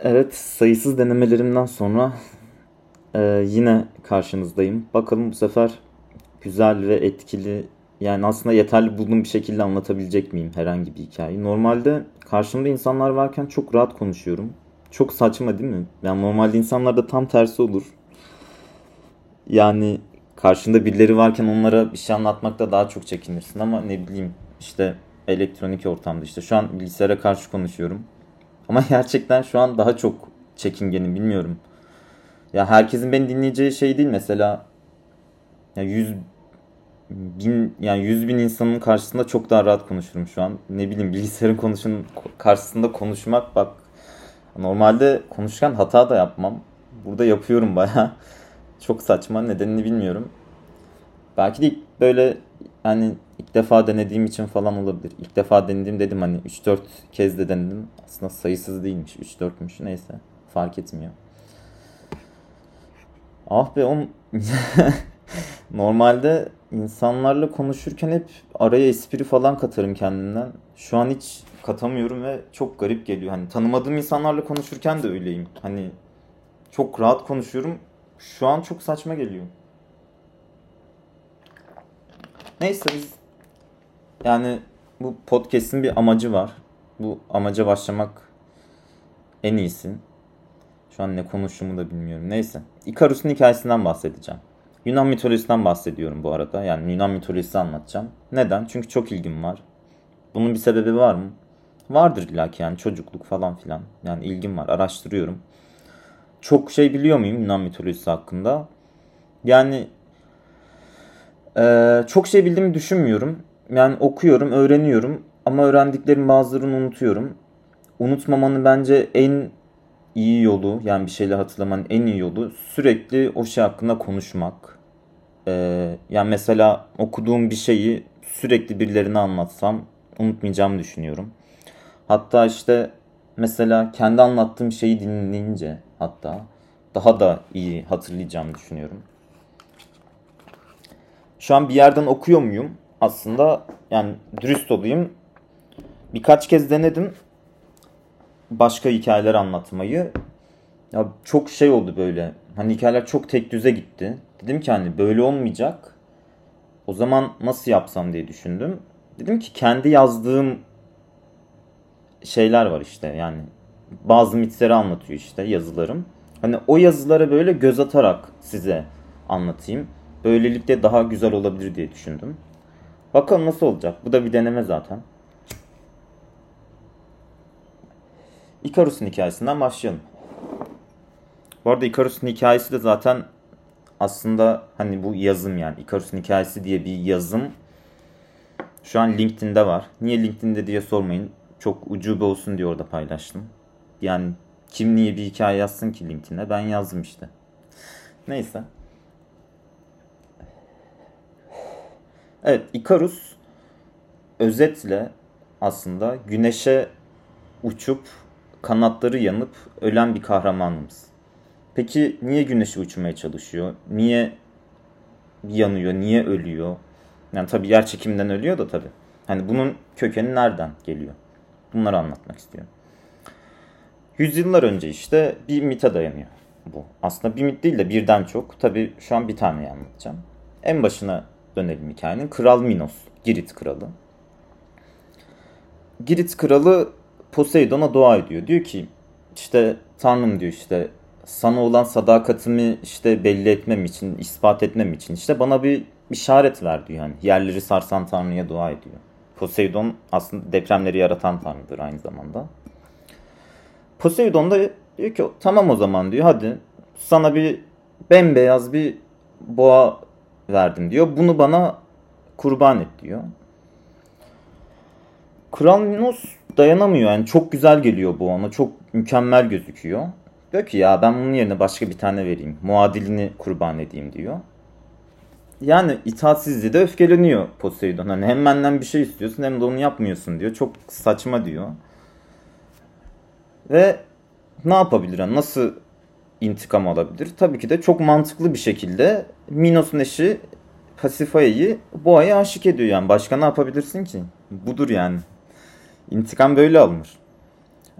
Evet, sayısız denemelerimden sonra e, yine karşınızdayım. Bakalım bu sefer güzel ve etkili, yani aslında yeterli bulduğum bir şekilde anlatabilecek miyim herhangi bir hikayeyi. Normalde karşımda insanlar varken çok rahat konuşuyorum. Çok saçma değil mi? Yani normalde insanlarda tam tersi olur. Yani karşında birileri varken onlara bir şey anlatmakta daha çok çekinirsin ama ne bileyim işte elektronik ortamda işte şu an bilgisayara karşı konuşuyorum. Ama gerçekten şu an daha çok çekingenim bilmiyorum. Ya herkesin beni dinleyeceği şey değil mesela. Ya yüz bin yani yüz bin insanın karşısında çok daha rahat konuşurum şu an. Ne bileyim bilgisayarın konuşun karşısında konuşmak bak normalde konuşurken hata da yapmam. Burada yapıyorum baya. Çok saçma nedenini bilmiyorum. Belki de böyle hani ilk defa denediğim için falan olabilir. İlk defa denediğim dedim hani 3-4 kez de denedim. Aslında sayısız değilmiş. 3-4'müş neyse. Fark etmiyor. Ah be on Normalde insanlarla konuşurken hep araya espri falan katarım kendimden. Şu an hiç katamıyorum ve çok garip geliyor. Hani tanımadığım insanlarla konuşurken de öyleyim. Hani çok rahat konuşuyorum. Şu an çok saçma geliyor. Neyse biz yani bu podcast'in bir amacı var. Bu amaca başlamak en iyisi. Şu an ne konuştuğumu da bilmiyorum. Neyse. Ikarus'un hikayesinden bahsedeceğim. Yunan mitolojisinden bahsediyorum bu arada. Yani Yunan mitolojisi anlatacağım. Neden? Çünkü çok ilgim var. Bunun bir sebebi var mı? Vardır illaki yani çocukluk falan filan. Yani ilgim var. Araştırıyorum. Çok şey biliyor muyum Yunan mitolojisi hakkında? Yani ee, çok şey bildiğimi düşünmüyorum. Yani okuyorum, öğreniyorum ama öğrendiklerim bazılarını unutuyorum. Unutmamanın bence en iyi yolu yani bir şeyler hatırlamanın en iyi yolu sürekli o şey hakkında konuşmak. Ee, yani mesela okuduğum bir şeyi sürekli birilerine anlatsam unutmayacağımı düşünüyorum. Hatta işte mesela kendi anlattığım şeyi dinleyince hatta daha da iyi hatırlayacağımı düşünüyorum. Şu an bir yerden okuyor muyum? Aslında yani dürüst olayım. Birkaç kez denedim başka hikayeler anlatmayı. Ya çok şey oldu böyle. Hani hikayeler çok tek düze gitti. Dedim ki hani böyle olmayacak. O zaman nasıl yapsam diye düşündüm. Dedim ki kendi yazdığım şeyler var işte yani bazı mitleri anlatıyor işte yazılarım. Hani o yazılara böyle göz atarak size anlatayım. Böylelikle daha güzel olabilir diye düşündüm. Bakalım nasıl olacak. Bu da bir deneme zaten. Ikarus'un hikayesinden başlayalım. Bu arada Ikarus'un hikayesi de zaten aslında hani bu yazım yani Ikarus'un hikayesi diye bir yazım şu an LinkedIn'de var. Niye LinkedIn'de diye sormayın. Çok ucube olsun diye orada paylaştım. Yani kim niye bir hikaye yazsın ki LinkedIn'e? Ben yazdım işte. Neyse. Evet Ikarus özetle aslında güneşe uçup kanatları yanıp ölen bir kahramanımız. Peki niye güneşe uçmaya çalışıyor? Niye yanıyor? Niye ölüyor? Yani tabii yer çekiminden ölüyor da tabii. Hani bunun kökeni nereden geliyor? Bunları anlatmak istiyorum. Yüzyıllar önce işte bir mite dayanıyor bu. Aslında bir mit değil de birden çok. Tabii şu an bir tane anlatacağım. En başına dönelim hikayenin. Kral Minos, Girit kralı. Girit kralı Poseidon'a dua ediyor. Diyor ki işte Tanrım diyor işte sana olan sadakatimi işte belli etmem için, ispat etmem için işte bana bir işaret ver diyor yani. Yerleri sarsan Tanrı'ya dua ediyor. Poseidon aslında depremleri yaratan Tanrı'dır aynı zamanda. Poseidon da diyor ki tamam o zaman diyor hadi sana bir bembeyaz bir boğa verdim diyor. Bunu bana kurban et diyor. Kral Minos dayanamıyor yani çok güzel geliyor bu ona çok mükemmel gözüküyor. Diyor ki ya ben bunun yerine başka bir tane vereyim muadilini kurban edeyim diyor. Yani itaatsizliği de öfkeleniyor Poseidon. Hani hem benden bir şey istiyorsun hem de onu yapmıyorsun diyor. Çok saçma diyor. Ve ne yapabilir? Yani nasıl intikam alabilir? Tabii ki de çok mantıklı bir şekilde Minos'un eşi Pasifai'yi Boğa'ya aşık ediyor yani. Başka ne yapabilirsin ki? Budur yani. İntikam böyle alınır.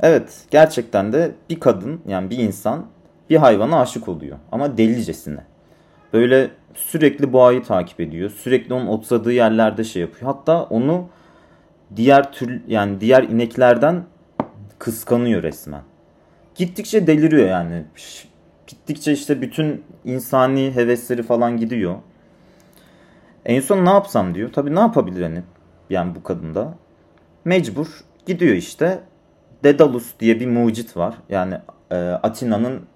Evet gerçekten de bir kadın yani bir insan bir hayvana aşık oluyor ama delicesine. Böyle sürekli boğayı takip ediyor. Sürekli onun otladığı yerlerde şey yapıyor. Hatta onu diğer tür yani diğer ineklerden kıskanıyor resmen. Gittikçe deliriyor yani. Gittikçe işte bütün insani hevesleri falan gidiyor. En son ne yapsam diyor. Tabii ne yapabilir hani yani bu kadında. Mecbur gidiyor işte. Dedalus diye bir mucit var. Yani e, Atina'nın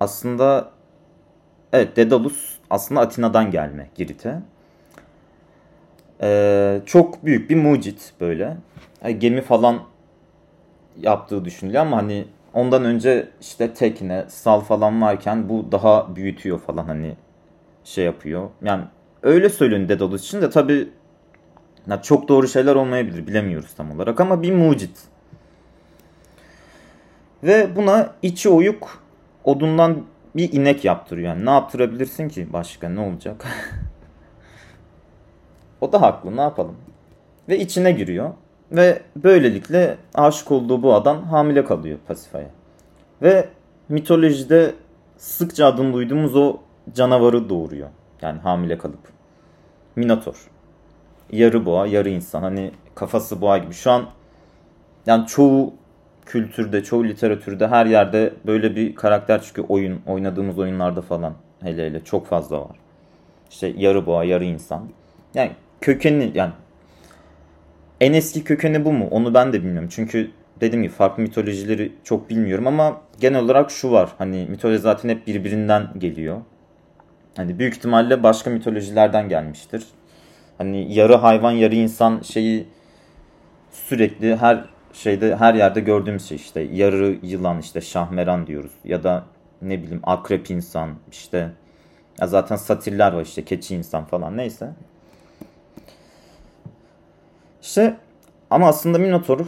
aslında evet Dedalus aslında Atina'dan gelme Girit'e. E, çok büyük bir mucit böyle. Yani gemi falan yaptığı düşünülüyor ama hani ondan önce işte tekne, sal falan varken bu daha büyütüyor falan hani şey yapıyor. Yani öyle söyleniyor Dedalus için de tabi yani çok doğru şeyler olmayabilir bilemiyoruz tam olarak ama bir mucit. Ve buna içi oyuk odundan bir inek yaptırıyor. Yani ne yaptırabilirsin ki başka ne olacak? o da haklı ne yapalım. Ve içine giriyor. Ve böylelikle aşık olduğu bu adam hamile kalıyor Pasifa'ya. Ve mitolojide sıkça adını duyduğumuz o canavarı doğuruyor. Yani hamile kalıp. Minotor. Yarı boğa, yarı insan. Hani kafası boğa gibi. Şu an yani çoğu kültürde, çoğu literatürde her yerde böyle bir karakter çıkıyor. Oyun, oynadığımız oyunlarda falan hele hele çok fazla var. İşte yarı boğa, yarı insan. Yani kökeni yani en eski kökeni bu mu? Onu ben de bilmiyorum. Çünkü dediğim gibi farklı mitolojileri çok bilmiyorum ama genel olarak şu var. Hani mitoloji zaten hep birbirinden geliyor. Hani büyük ihtimalle başka mitolojilerden gelmiştir. Hani yarı hayvan yarı insan şeyi sürekli her şeyde her yerde gördüğümüz şey işte yarı yılan işte şahmeran diyoruz ya da ne bileyim akrep insan işte ya zaten satiller var işte keçi insan falan neyse. İşte ama aslında Minotaur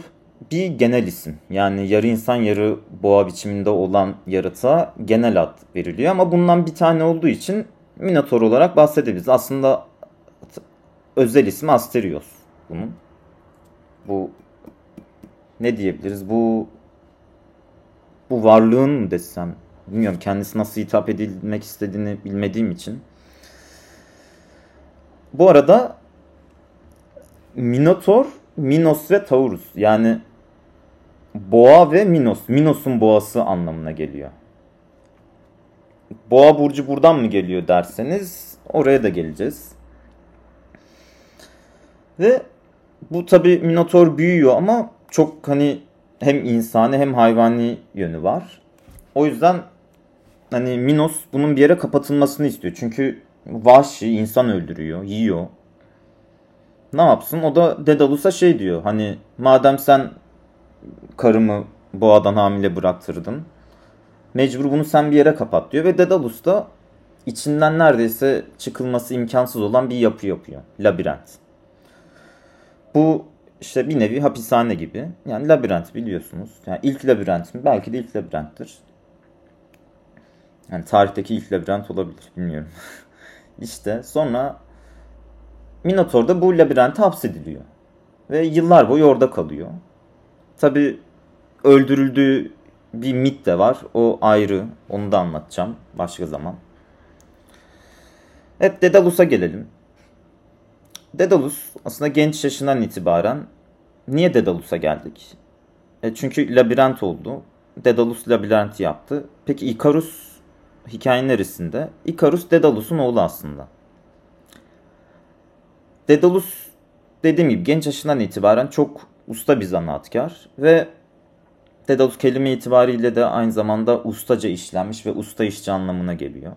bir genel isim. Yani yarı insan yarı boğa biçiminde olan yaratığa genel ad veriliyor. Ama bundan bir tane olduğu için Minotaur olarak bahsedebiliriz. Aslında özel ismi Asterios bunun. Bu ne diyebiliriz? Bu bu varlığın mı desem bilmiyorum kendisi nasıl hitap edilmek istediğini bilmediğim için. Bu arada Minotor, Minos ve Taurus yani boğa ve Minos. Minos'un boğası anlamına geliyor. Boğa burcu buradan mı geliyor derseniz oraya da geleceğiz. Ve bu tabi Minotor büyüyor ama çok hani hem insani hem hayvani yönü var. O yüzden hani Minos bunun bir yere kapatılmasını istiyor. Çünkü vahşi insan öldürüyor, yiyor. Ne yapsın? O da Dedalus'a şey diyor. Hani madem sen karımı boğadan hamile bıraktırdın. Mecbur bunu sen bir yere kapat diyor. Ve Dedalus da içinden neredeyse çıkılması imkansız olan bir yapı yapıyor. Labirent. Bu işte bir nevi hapishane gibi. Yani labirent biliyorsunuz. Yani ilk labirent mi? Belki de ilk labirenttir. Yani tarihteki ilk labirent olabilir. Bilmiyorum. İşte sonra Minotaur da bu labirente hapsediliyor. Ve yıllar boyu orada kalıyor. Tabi öldürüldüğü bir mit de var. O ayrı. Onu da anlatacağım başka zaman. Evet Dedalus'a gelelim. Dedalus aslında genç yaşından itibaren niye Dedalus'a geldik? E çünkü labirent oldu. Dedalus labirenti yaptı. Peki Ikarus hikayenin neresinde? Ikarus Dedalus'un oğlu aslında. Dedalus dediğim gibi genç yaşından itibaren çok usta bir zanaatkar ve Dedalus kelime itibariyle de aynı zamanda ustaca işlenmiş ve usta işçi anlamına geliyor.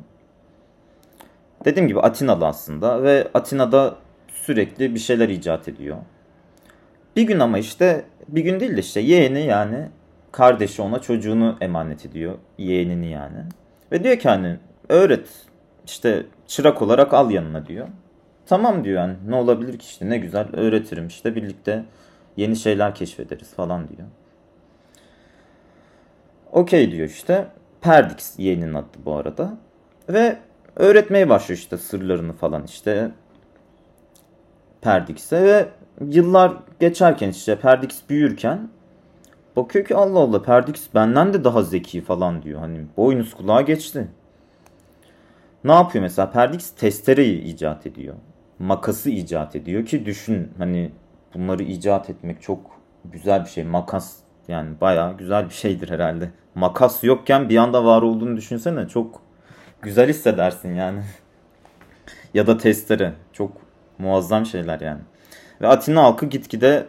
Dediğim gibi Atinalı aslında ve Atina'da sürekli bir şeyler icat ediyor. Bir gün ama işte bir gün değil de işte yeğeni yani kardeşi ona çocuğunu emanet ediyor. Yeğenini yani. Ve diyor ki hani öğret işte çırak olarak al yanına diyor. Tamam diyor yani ne olabilir ki işte ne güzel öğretirim işte birlikte yeni şeyler keşfederiz falan diyor. Okey diyor işte. Perdix yeğeninin adı bu arada. Ve öğretmeye başlıyor işte sırlarını falan işte Perdix'e ve yıllar geçerken işte Perdix büyürken Bakıyor ki Allah Allah Perdix benden de daha zeki falan diyor. Hani boynuz kulağa geçti. Ne yapıyor mesela? Perdix testereyi icat ediyor. Makası icat ediyor ki düşün hani bunları icat etmek çok güzel bir şey. Makas yani bayağı güzel bir şeydir herhalde. Makas yokken bir anda var olduğunu düşünsene. Çok güzel hissedersin yani. ya da testere. Çok muazzam şeyler yani. Ve Atina halkı gitgide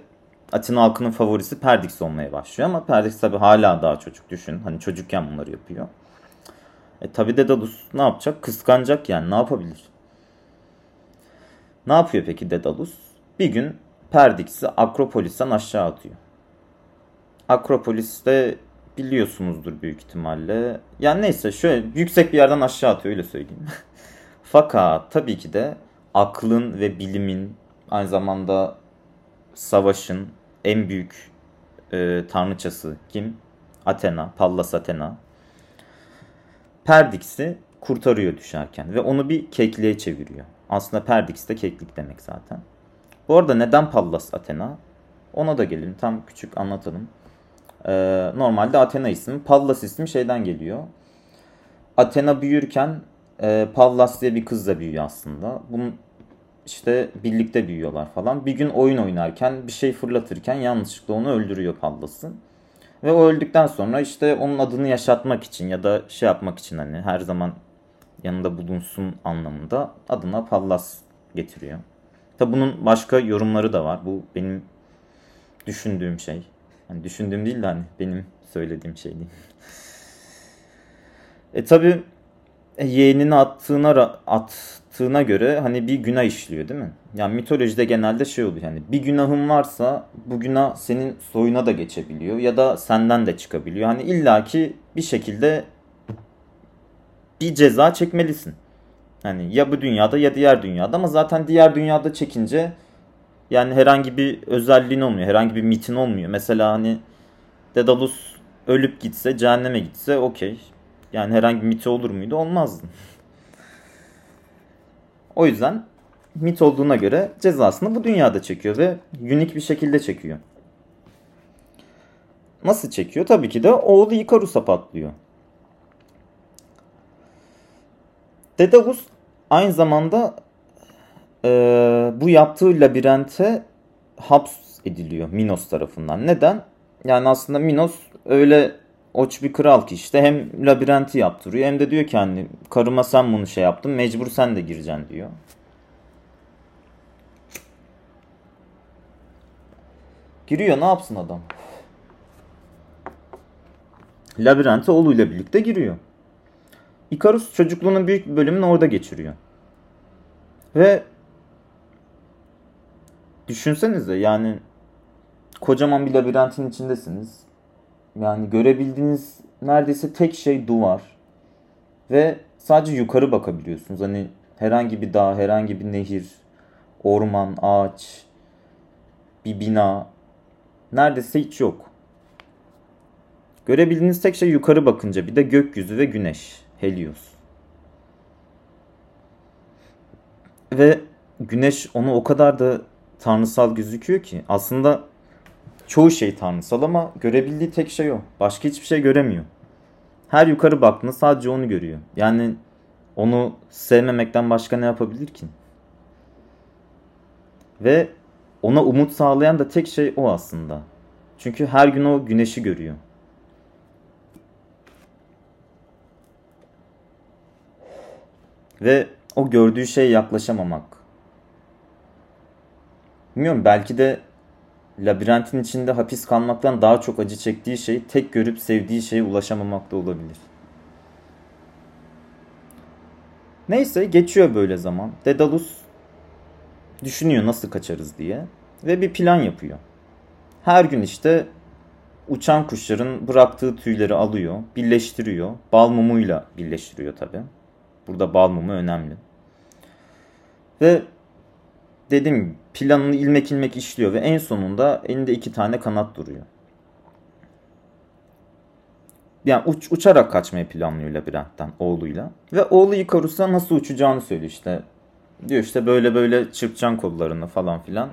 Atina halkının favorisi Perdix olmaya başlıyor ama Perdix tabi hala daha çocuk düşün. Hani çocukken bunları yapıyor. E tabi Dedalus ne yapacak? Kıskanacak yani ne yapabilir? Ne yapıyor peki Dedalus? Bir gün Perdix'i Akropolis'ten aşağı atıyor. Akropolis'te biliyorsunuzdur büyük ihtimalle. Yani neyse şöyle yüksek bir yerden aşağı atıyor öyle söyleyeyim. Fakat tabii ki de aklın ve bilimin aynı zamanda savaşın en büyük e, tanrıçası kim? Athena, Pallas Athena. Perdix'i kurtarıyor düşerken ve onu bir kekliğe çeviriyor. Aslında Perdix de keklik demek zaten. Bu arada neden Pallas Athena? Ona da gelelim. Tam küçük anlatalım. Ee, normalde Athena ismi. Pallas ismi şeyden geliyor. Athena büyürken e, Pallas diye bir kızla büyüyor aslında. Bunun işte birlikte büyüyorlar falan. Bir gün oyun oynarken bir şey fırlatırken yanlışlıkla onu öldürüyor Pallas'ı. Ve o öldükten sonra işte onun adını yaşatmak için ya da şey yapmak için hani her zaman yanında bulunsun anlamında adına Pallas getiriyor. Tabi bunun başka yorumları da var. Bu benim düşündüğüm şey. Hani düşündüğüm değil de hani benim söylediğim şey değil. e tabi yeğenini attığına attığına göre hani bir günah işliyor değil mi? Yani mitolojide genelde şey oluyor yani bir günahın varsa bu günah senin soyuna da geçebiliyor ya da senden de çıkabiliyor. Hani illaki bir şekilde bir ceza çekmelisin. Hani ya bu dünyada ya diğer dünyada ama zaten diğer dünyada çekince yani herhangi bir özelliğin olmuyor. Herhangi bir mitin olmuyor. Mesela hani Dedalus ölüp gitse, cehenneme gitse okey. Yani herhangi bir miti olur muydu? Olmazdı. o yüzden mit olduğuna göre cezasını bu dünyada çekiyor ve unik bir şekilde çekiyor. Nasıl çekiyor? Tabii ki de oğlu Ikarus'a patlıyor. Dedalus aynı zamanda e, bu yaptığı labirente haps ediliyor Minos tarafından. Neden? Yani aslında Minos öyle oç bir kral ki işte hem labirenti yaptırıyor hem de diyor ki hani karıma sen bunu şey yaptın mecbur sen de gireceksin diyor. Giriyor ne yapsın adam? Labirente oğluyla birlikte giriyor. Ikarus çocukluğunun büyük bir bölümünü orada geçiriyor. Ve düşünsenize yani kocaman bir labirentin içindesiniz. Yani görebildiğiniz neredeyse tek şey duvar. Ve sadece yukarı bakabiliyorsunuz. Hani herhangi bir dağ, herhangi bir nehir, orman, ağaç, bir bina neredeyse hiç yok. Görebildiğiniz tek şey yukarı bakınca bir de gökyüzü ve güneş, Helios. Ve güneş onu o kadar da tanrısal gözüküyor ki aslında çoğu şey tanrısal ama görebildiği tek şey o. Başka hiçbir şey göremiyor. Her yukarı baktığında sadece onu görüyor. Yani onu sevmemekten başka ne yapabilir ki? Ve ona umut sağlayan da tek şey o aslında. Çünkü her gün o güneşi görüyor. Ve o gördüğü şeye yaklaşamamak. Bilmiyorum belki de labirentin içinde hapis kalmaktan daha çok acı çektiği şey tek görüp sevdiği şeye ulaşamamak da olabilir. Neyse geçiyor böyle zaman. Dedalus düşünüyor nasıl kaçarız diye ve bir plan yapıyor. Her gün işte uçan kuşların bıraktığı tüyleri alıyor, birleştiriyor. Bal mumuyla birleştiriyor tabi. Burada bal mumu önemli. Ve dedim planını ilmek ilmek işliyor ve en sonunda elinde iki tane kanat duruyor. Yani uç, uçarak kaçmayı planlıyor labirentten oğluyla. Ve oğlu Ikarus'a nasıl uçacağını söylüyor işte. Diyor işte böyle böyle çırpacaksın kollarını falan filan.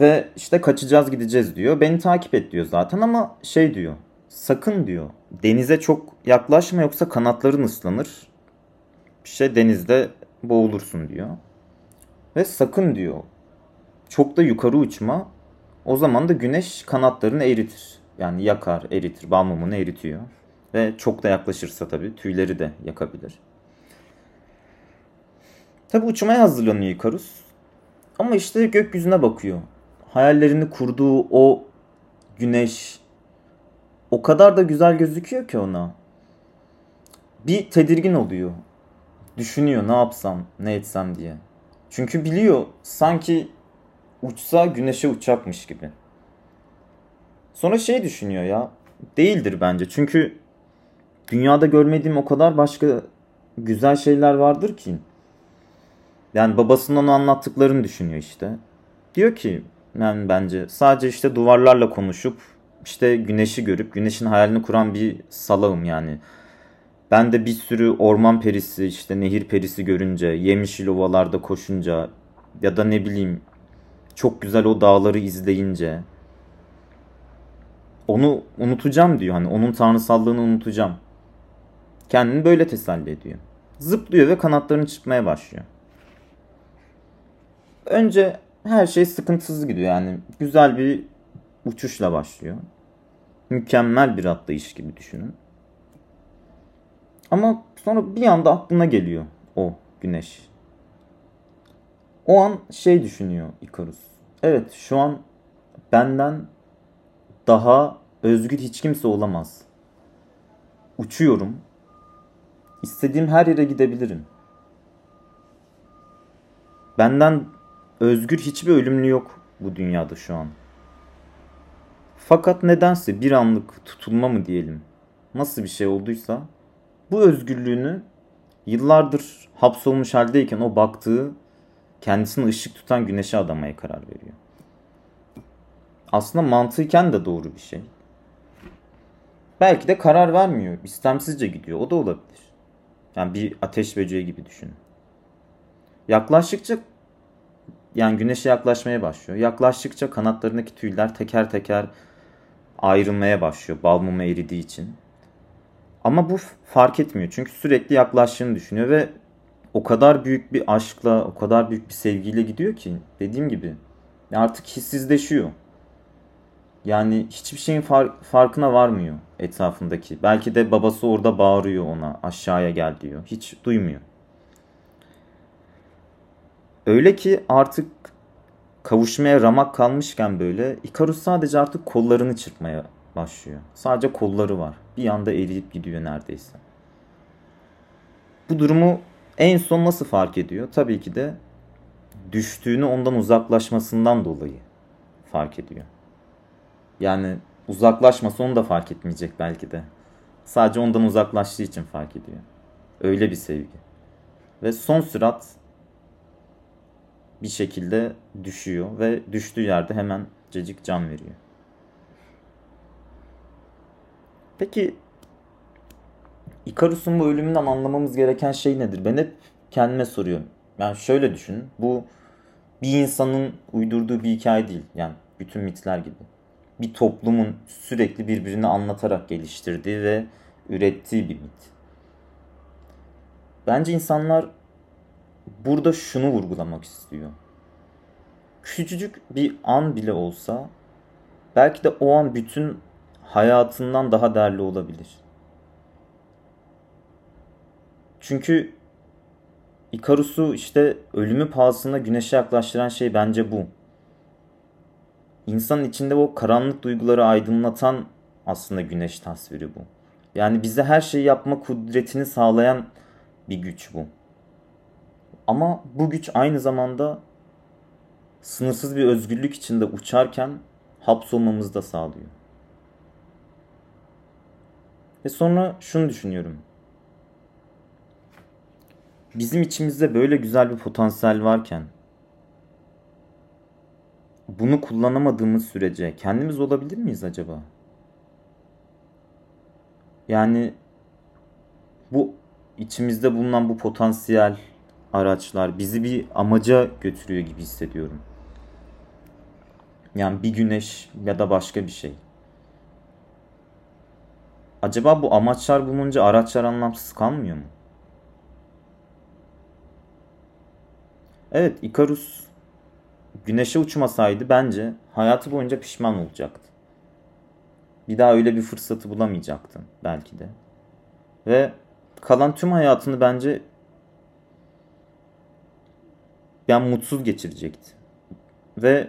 Ve işte kaçacağız gideceğiz diyor. Beni takip et diyor zaten ama şey diyor. Sakın diyor. Denize çok yaklaşma yoksa kanatların ıslanır. İşte denizde boğulursun diyor. Ve sakın diyor. Çok da yukarı uçma. O zaman da güneş kanatlarını eritir. Yani yakar, eritir, bal eritiyor. Ve çok da yaklaşırsa tabii tüyleri de yakabilir. Tabii uçmaya hazırlanıyor Ikarus. Ama işte gökyüzüne bakıyor. Hayallerini kurduğu o güneş o kadar da güzel gözüküyor ki ona. Bir tedirgin oluyor. Düşünüyor ne yapsam, ne etsem diye. Çünkü biliyor sanki uçsa güneşe uçacakmış gibi. Sonra şey düşünüyor ya. Değildir bence. Çünkü dünyada görmediğim o kadar başka güzel şeyler vardır ki. Yani babasının onu anlattıklarını düşünüyor işte. Diyor ki yani bence sadece işte duvarlarla konuşup işte güneşi görüp güneşin hayalini kuran bir salağım yani. Ben de bir sürü orman perisi işte nehir perisi görünce, yemişil ovalarda koşunca ya da ne bileyim çok güzel o dağları izleyince onu unutacağım diyor. Hani onun tanrısallığını unutacağım. Kendini böyle teselli ediyor. Zıplıyor ve kanatlarını çırpmaya başlıyor. Önce her şey sıkıntısız gidiyor yani. Güzel bir uçuşla başlıyor. Mükemmel bir atlayış gibi düşünün. Ama sonra bir anda aklına geliyor o güneş. O an şey düşünüyor Ikarus. Evet şu an benden daha özgür hiç kimse olamaz. Uçuyorum. İstediğim her yere gidebilirim. Benden özgür hiçbir ölümlü yok bu dünyada şu an. Fakat nedense bir anlık tutulma mı diyelim, nasıl bir şey olduysa bu özgürlüğünü yıllardır hapsolmuş haldeyken o baktığı kendisine ışık tutan güneşe adamaya karar veriyor. Aslında mantıken de doğru bir şey. Belki de karar vermiyor. istemsizce gidiyor. O da olabilir. Yani bir ateş böceği gibi düşünün. Yaklaştıkça yani güneşe yaklaşmaya başlıyor. Yaklaştıkça kanatlarındaki tüyler teker teker ayrılmaya başlıyor bal mumu eridiği için. Ama bu fark etmiyor. Çünkü sürekli yaklaştığını düşünüyor ve o kadar büyük bir aşkla, o kadar büyük bir sevgiyle gidiyor ki dediğim gibi artık hissizleşiyor. Yani hiçbir şeyin far- farkına varmıyor etrafındaki. Belki de babası orada bağırıyor ona aşağıya gel diyor. Hiç duymuyor. Öyle ki artık kavuşmaya ramak kalmışken böyle Ikarus sadece artık kollarını çırpmaya başlıyor. Sadece kolları var. Bir anda eriyip gidiyor neredeyse. Bu durumu en son nasıl fark ediyor? Tabii ki de düştüğünü ondan uzaklaşmasından dolayı fark ediyor. Yani uzaklaşmasa onu da fark etmeyecek belki de. Sadece ondan uzaklaştığı için fark ediyor. Öyle bir sevgi. Ve son sürat bir şekilde düşüyor ve düştüğü yerde hemen cecik can veriyor. Peki Ikarus'un bu ölümünden anlamamız gereken şey nedir? Ben hep kendime soruyorum. Yani şöyle düşün. Bu bir insanın uydurduğu bir hikaye değil. Yani bütün mitler gibi. Bir toplumun sürekli birbirini anlatarak geliştirdiği ve ürettiği bir mit. Bence insanlar burada şunu vurgulamak istiyor. Küçücük bir an bile olsa belki de o an bütün hayatından daha değerli olabilir. Çünkü Ikarus'u işte ölümü pahasına güneşe yaklaştıran şey bence bu. İnsanın içinde o karanlık duyguları aydınlatan aslında güneş tasviri bu. Yani bize her şeyi yapma kudretini sağlayan bir güç bu. Ama bu güç aynı zamanda sınırsız bir özgürlük içinde uçarken hapsolmamızı da sağlıyor. Ve sonra şunu düşünüyorum. Bizim içimizde böyle güzel bir potansiyel varken bunu kullanamadığımız sürece kendimiz olabilir miyiz acaba? Yani bu içimizde bulunan bu potansiyel araçlar bizi bir amaca götürüyor gibi hissediyorum. Yani bir güneş ya da başka bir şey. Acaba bu amaçlar bulununca araçlar anlamsız kalmıyor mu? Evet, Icarus güneşe uçmasaydı bence hayatı boyunca pişman olacaktı. Bir daha öyle bir fırsatı bulamayacaktı belki de. Ve kalan tüm hayatını bence yani mutsuz geçirecekti. Ve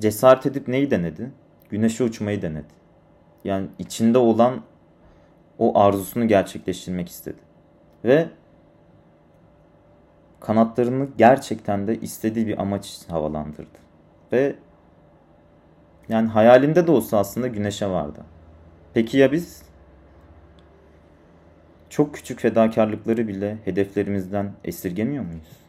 cesaret edip neyi denedi? Güneşe uçmayı denedi. Yani içinde olan o arzusunu gerçekleştirmek istedi. Ve kanatlarını gerçekten de istediği bir amaç için havalandırdı. Ve yani hayalinde de olsa aslında güneşe vardı. Peki ya biz? Çok küçük fedakarlıkları bile hedeflerimizden esirgemiyor muyuz?